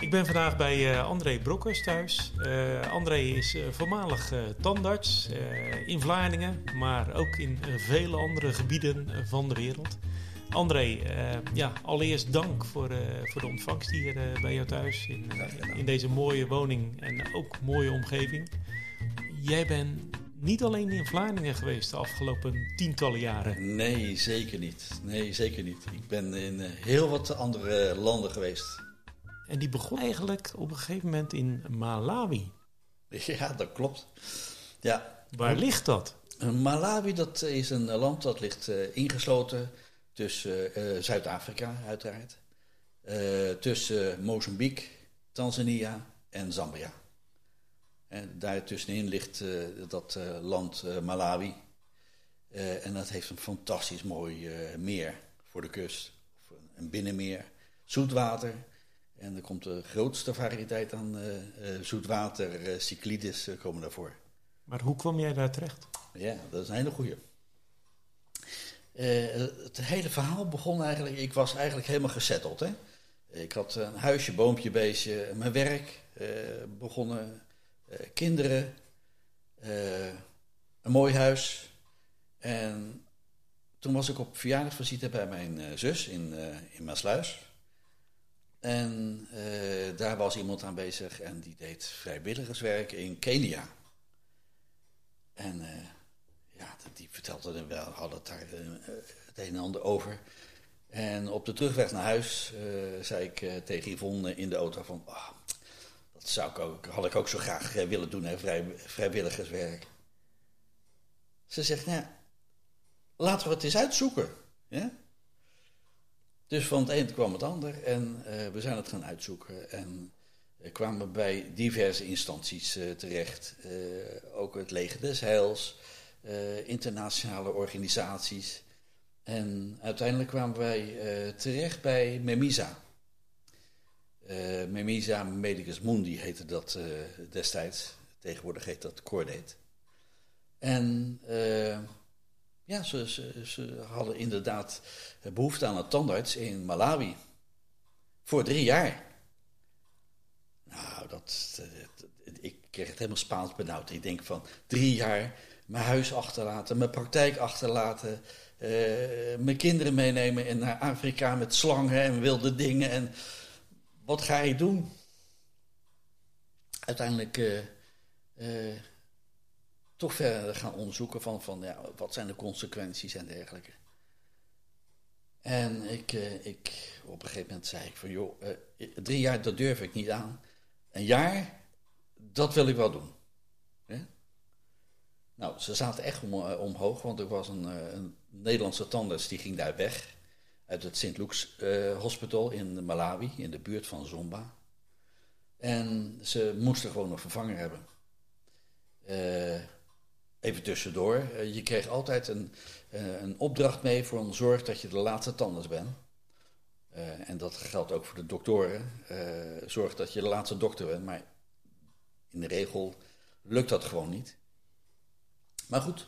Ik ben vandaag bij uh, André Brokkers thuis. Uh, André is uh, voormalig tandarts in Vlaardingen, maar ook in vele andere gebieden van de wereld. André, ja, allereerst dank voor, voor de ontvangst hier bij jou thuis in, in deze mooie woning en ook mooie omgeving. Jij bent niet alleen in Vlaardingen geweest de afgelopen tientallen jaren. Nee, zeker niet. Nee, zeker niet. Ik ben in heel wat andere landen geweest. En die begon eigenlijk op een gegeven moment in Malawi. Ja, dat klopt. Ja. Waar ligt dat? Malawi dat is een land dat ligt uh, ingesloten tussen uh, Zuid-Afrika, uiteraard. Uh, tussen Mozambique, Tanzania en Zambia. En daartussenin ligt dat land Malawi. en dat heeft een fantastisch mooi meer voor de kust. Een binnenmeer, zoetwater. En er komt de grootste variëteit aan uh, uh, zoetwater, uh, cyclides komen daarvoor. Maar hoe kwam jij daar terecht? Ja, dat is een hele goeie. het hele verhaal begon eigenlijk, ik was eigenlijk helemaal gezetteld. Hè? Ik had een huisje, boompje, beestje, mijn werk begonnen, kinderen, een mooi huis. En toen was ik op verjaardagsvisite bij mijn zus in, in Maasluis. En uh, daar was iemand aanwezig en die deed vrijwilligerswerk in Kenia. En uh, ja, die vertelde wel, hadden het daar uh, het een en ander over. En op de terugweg naar huis zei ik tegen Yvonne in de auto van... Oh, dat zou ik ook, had ik ook zo graag willen doen, hè, vrij, vrijwilligerswerk. Ze zegt, nou, laten we het eens uitzoeken. Ja? Dus van het een kwam het ander en uh, we zijn het gaan uitzoeken. En uh, kwamen bij diverse instanties uh, terecht. ook het Leger des Heils, internationale organisaties. En uiteindelijk kwamen wij terecht bij Memisa. Memisa Medicus Mundi heette dat destijds. Tegenwoordig heet dat Cordate. En ja, ze, ze, ze, hadden inderdaad behoefte aan een tandarts in Malawi. Voor drie jaar. Nou, dat, ik kreeg het helemaal Spaans benauwd. Ik denk van drie jaar mijn huis achterlaten, mijn praktijk achterlaten, uh, mijn kinderen meenemen en naar Afrika met slangen en wilde dingen. En wat ga je doen? Uiteindelijk uh, uh, toch verder gaan onderzoeken van, van ja, wat zijn de consequenties en dergelijke. En ik, uh, ik, op een gegeven moment zei ik van joh, uh, drie jaar dat durf ik niet aan. Een jaar, dat wil ik wel doen. Nou, ze zaten echt om, uh, omhoog, want er was een, een, Nederlandse tandarts die ging daar weg. Uit het St. Luke's Hospital in Malawi, in de buurt van Zomba. En ze moesten gewoon een vervanger hebben. Even tussendoor, eh, je kreeg altijd een, eh, een opdracht mee voor een zorg dat je de laatste tandarts bent. Uh, en dat geldt ook voor de doktoren. Zorg dat je de laatste dokter bent, maar in de regel lukt dat gewoon niet. Maar goed,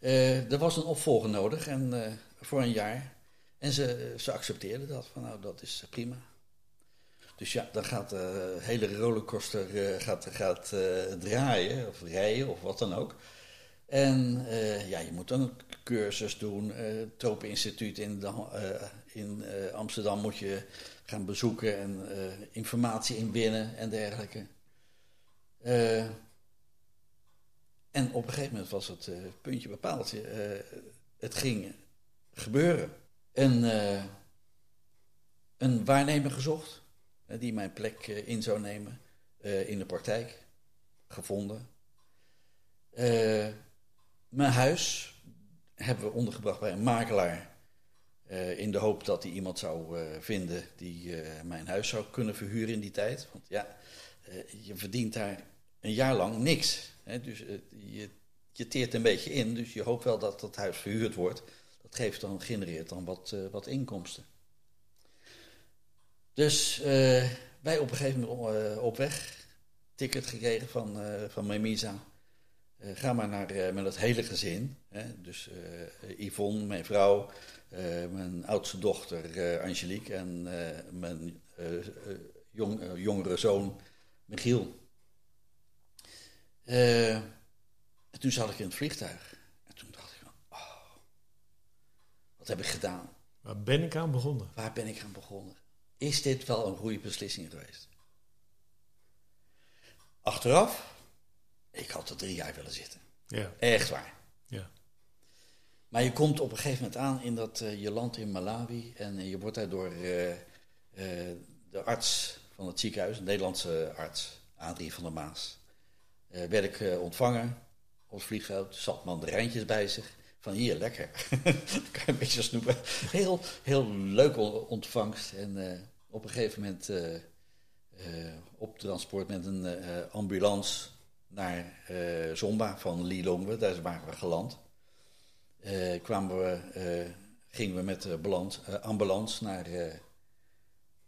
uh, er was een opvolger nodig en, voor een jaar. En ze, ze accepteerden dat, van nou dat is prima. Dus ja, dan gaat de hele rollercoaster gaat, gaat draaien of rijden of wat dan ook. En uh, ja, je moet dan een cursus doen. Uh, het Tropeninstituut in, de, uh, in Amsterdam moet je gaan bezoeken en informatie inwinnen en dergelijke. en op een gegeven moment was het puntje bepaald. het ging gebeuren. En een waarnemer gezocht die mijn plek in zou nemen in de praktijk. Gevonden. Mijn huis hebben we ondergebracht bij een makelaar. Uh, in de hoop dat hij iemand zou uh, vinden die uh, mijn huis zou kunnen verhuren in die tijd. Want ja, je verdient daar een jaar lang niks. Hè? Dus je, je teert een beetje in, dus je hoopt wel dat dat huis verhuurd wordt. Dat geeft dan, genereert dan wat, wat inkomsten. Dus wij op een gegeven moment op weg, ticket gekregen van, van Memisa. Uh, ga maar naar, uh, met het hele gezin. Hè? Dus uh, Yvonne, mijn vrouw, mijn oudste dochter Angelique en mijn jong, eh, jongere zoon, Michiel. Eh, en toen zat ik in het vliegtuig. En toen dacht ik van, oh, wat heb ik gedaan? Waar ben ik aan begonnen? Waar ben ik aan begonnen? Is dit wel een goede beslissing geweest? Achteraf, ik had er drie jaar willen zitten. Ja, Echt waar. ja, Maar je komt op een gegeven moment aan in dat eh, je land in Malawi en je wordt daar door eh, eh, de arts van het ziekenhuis, een Nederlandse arts, Adrie van der Maas, werd ik ontvangen op het vliegveld. Zat mandarijntjes bij zich. Van hier, lekker. Dan kan je een beetje snoepen. Heel, heel leuke on- ontvangst. En op een gegeven moment op transport met een ambulance naar eh, Zomba van Lilongwe. Daar waren we geland. Eh, kwamen we, eh, gingen we met de ambulance naar,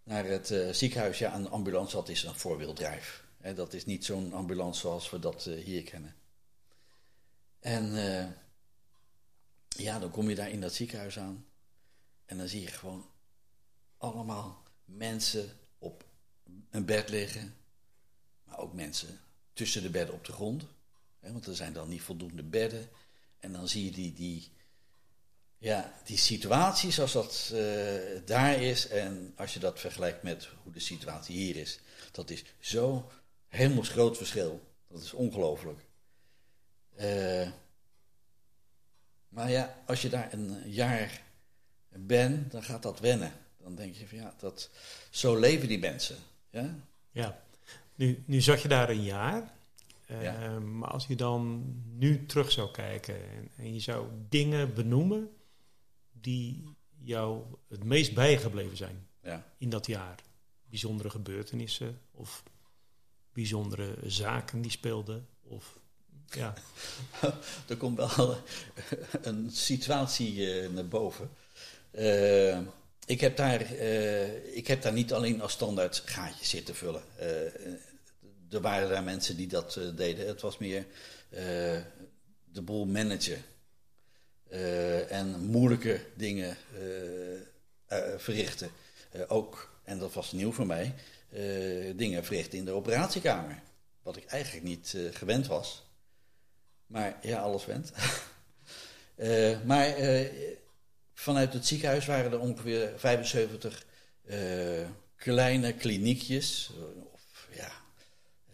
naar het ziekenhuis. Ja, een ambulance dat is een voorwieldrijf. Hè, dat is niet zo'n ambulance zoals we dat hier kennen. En ja, dan kom je daar in dat ziekenhuis aan. En dan zie je gewoon allemaal mensen op een bed liggen. Maar ook mensen tussen de bedden op de grond. Hè, want er zijn dan niet voldoende bedden. En dan zie je die, die, ja, die situatie zoals dat eh, daar is. En als je dat vergelijkt met hoe de situatie hier is. Dat is zo hemelsgroot verschil. Dat is ongelooflijk. Eh, maar ja, als je daar een jaar bent, dan gaat dat wennen. Dan denk je van ja, dat, zo leven die mensen. Ja? ja. Nu, nu zat je daar een jaar. Eh, Ja. Maar als je dan nu terug zou kijken en, en je zou dingen benoemen die jou het meest bijgebleven zijn Ja. in dat jaar. Bijzondere gebeurtenissen of bijzondere zaken die speelden. Of ja, Er komt wel een situatie eh, naar boven. Eh, ik, heb daar, eh, ik heb daar niet alleen als standaard gaatjes zitten vullen. Eh, er waren daar mensen die dat eh, deden. Het was meer de boel managen. En moeilijke dingen verrichten. Ook, en dat was nieuw voor mij, dingen verrichten in de operatiekamer. Wat ik eigenlijk niet gewend was. Maar ja, alles went. Maar vanuit het ziekenhuis waren er ongeveer 75 eh, kleine kliniekjes. of ja,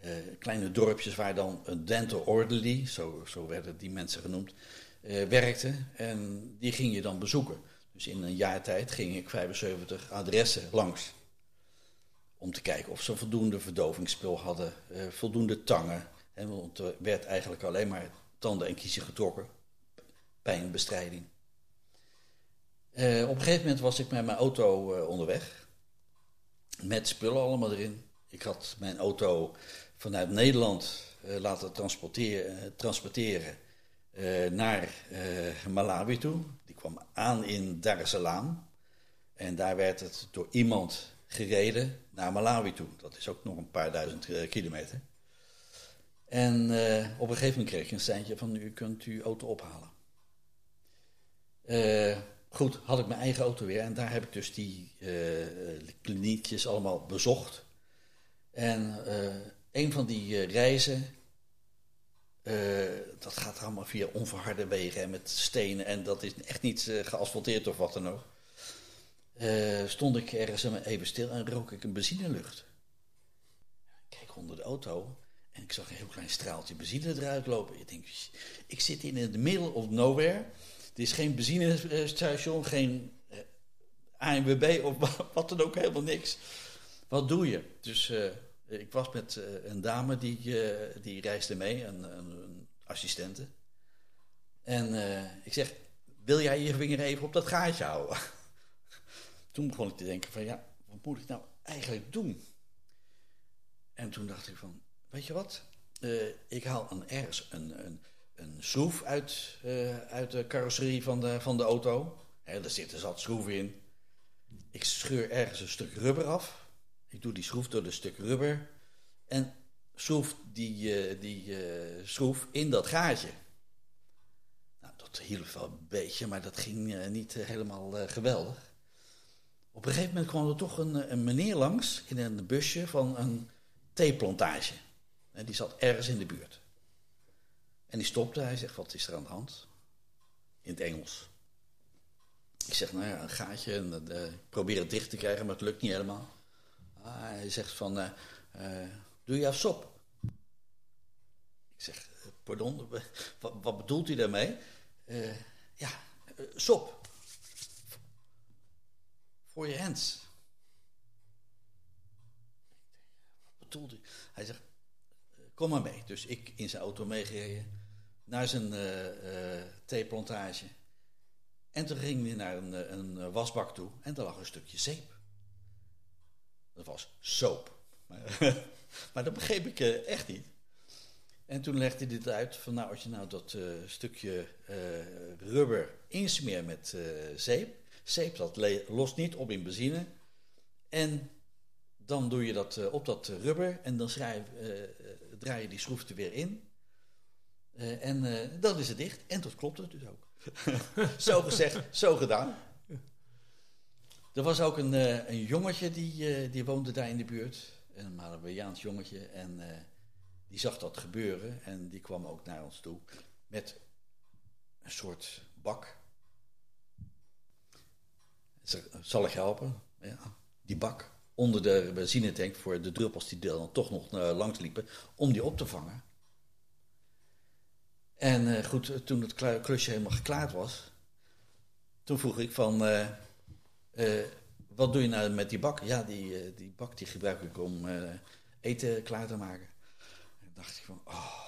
eh, kleine dorpjes waar dan een dental orderly, zo, zo werden die mensen genoemd, eh, werkte. En die ging je dan bezoeken. Dus in een jaar tijd ging ik 75 adressen langs. Om te kijken of ze voldoende verdovingsspul hadden, voldoende tangen. Hè, want er werd eigenlijk alleen maar tanden en kiezen getrokken. Pijnbestrijding. Eh, op een gegeven moment was ik met mijn auto eh, onderweg. Met spullen allemaal erin. Ik had mijn auto vanuit Nederland eh, laten transporteren, transporteren naar Malawi toe. Die kwam aan in Dar es Salaam. En daar werd het door iemand gereden naar Malawi toe. Dat is ook nog een paar duizend kilometer. En op een gegeven moment kreeg ik een seintje van u kunt uw auto ophalen. Eh, goed, had ik mijn eigen auto weer en daar heb ik dus die eh, kliniekjes allemaal bezocht. En eh, een van die eh, reizen, dat gaat allemaal via onverharde wegen en met stenen en dat is echt niet geasfalteerd of wat dan ook. Stond ik ergens even stil en rook ik een benzinelucht. Ik kijk onder de auto en ik zag een heel klein straaltje benzine eruit lopen. Ik denk, ik zit in het middle of nowhere. Er is geen benzinestation, geen eh, ANWB of wa- wat dan ook, helemaal niks. Wat doe je? Dus eh, ik was met eh, een dame die, die reisde mee, een, een, een assistente. En ik zeg, wil jij je vinger even op dat gaatje houden? Toen begon ik te denken van, ja, wat moet ik nou eigenlijk doen? En toen dacht ik van, weet je wat? Ik haal een, ergens een, een, een schroef uit, eh, uit de carrosserie van de, van de auto. Er zitten zat schroeven in. Ik scheur ergens een stuk rubber af. Ik doe die schroef door een stuk rubber. En schroef die, eh, die eh, schroef in dat gaatje. Nou, dat hielp wel een beetje, maar dat ging niet helemaal geweldig. Op een gegeven moment kwam er toch een, een meneer langs in een busje van een theeplantage. En die zat ergens in de buurt. En die stopte, hij zegt, wat is er aan de hand? In het Engels. Ik zeg, nou ja, een gaatje en ik probeer het dicht te krijgen, maar het lukt niet helemaal. Ah, hij zegt van, uh, uh, doe je sop? Ik zeg, pardon, wat, wat, bedoelt u daarmee? ja, sop. Voor je hands. Wat bedoelt u? Hij zegt, kom maar mee. Dus ik in zijn auto meegereden naar zijn uh, theeplantage. En toen ging hij naar een, eh, een wasbak toe en daar lag een stukje zeep. Dat was soap. Maar, maar dat begreep ik echt niet. En toen legde hij dit uit van nou, als je nou dat stukje rubber insmeert met zeep. Zeep dat lost niet op in benzine. En dan doe je dat op dat rubber en dan schrijf, draai je die schroef er weer in. Uh, en uh, dan is het dicht. En dat klopt het dus ook. zo gezegd, zo gedaan. Er was ook een, uh, een jongetje die, die woonde daar in de buurt. Een Malawiaans jongetje. En die zag dat gebeuren. En die kwam ook naar ons toe. Met een soort bak. Zal ik helpen? Ja, die bak. Onder de benzinetank voor de druppels die dan toch nog langs liepen. Om die op te vangen. En uh, goed, toen het klusje helemaal geklaard was, toen vroeg ik van, uh, wat doe je nou met die bak? Ja, die, die bak die gebruik ik om eten klaar te maken. En dacht ik van, oh,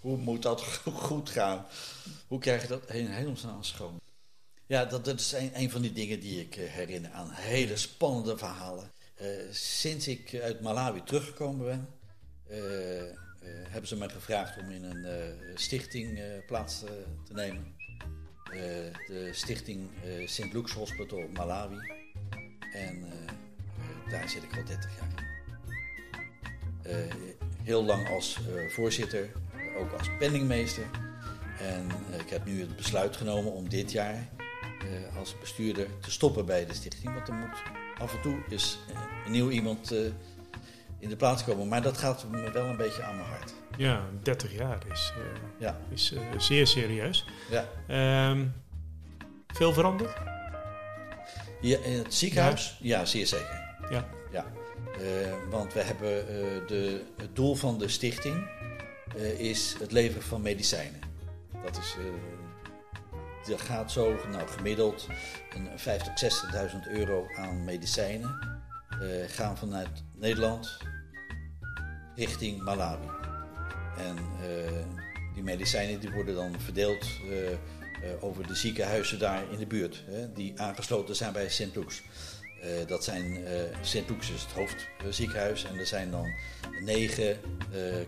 hoe moet dat goed gaan? Hoe krijg je dat helemaal schoon? Ja, dat, dat is een, van die dingen die ik herinner aan hele spannende verhalen. sinds ik uit Malawi teruggekomen ben eh, hebben ze mij gevraagd om in een eh, stichting eh, plaats te nemen. de stichting St. Luke's Hospital Malawi. En daar zit ik al 30 jaar in. heel lang als voorzitter, ook als penningmeester. En ik heb nu het besluit genomen om dit jaar als bestuurder te stoppen bij de stichting. Want er moet af en toe is een nieuw iemand in de plaats komen. Maar dat gaat me wel een beetje aan mijn hart. Ja, 30 jaar is, ja. is zeer serieus. Ja. Um, veel veranderd? Ja, in het ziekenhuis? Ja, ja zeer zeker. Ja. ja. Uh, want we hebben de, het doel van de stichting is het leveren van medicijnen. Dat is er gaat zo nou, gemiddeld een 50, 60.000 euro aan medicijnen. Uh, gaan vanuit Nederland richting Malawi. En uh, die medicijnen die worden dan verdeeld uh, over de ziekenhuizen daar in de buurt, hè, die aangesloten zijn bij St. Luke's. dat zijn St. Luke's is het hoofdziekenhuis en er zijn dan negen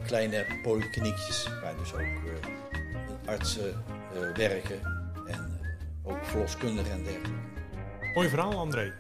kleine polykliniekjes waar dus ook artsen werken en ook verloskundigen en dergelijke. Mooi verhaal, André.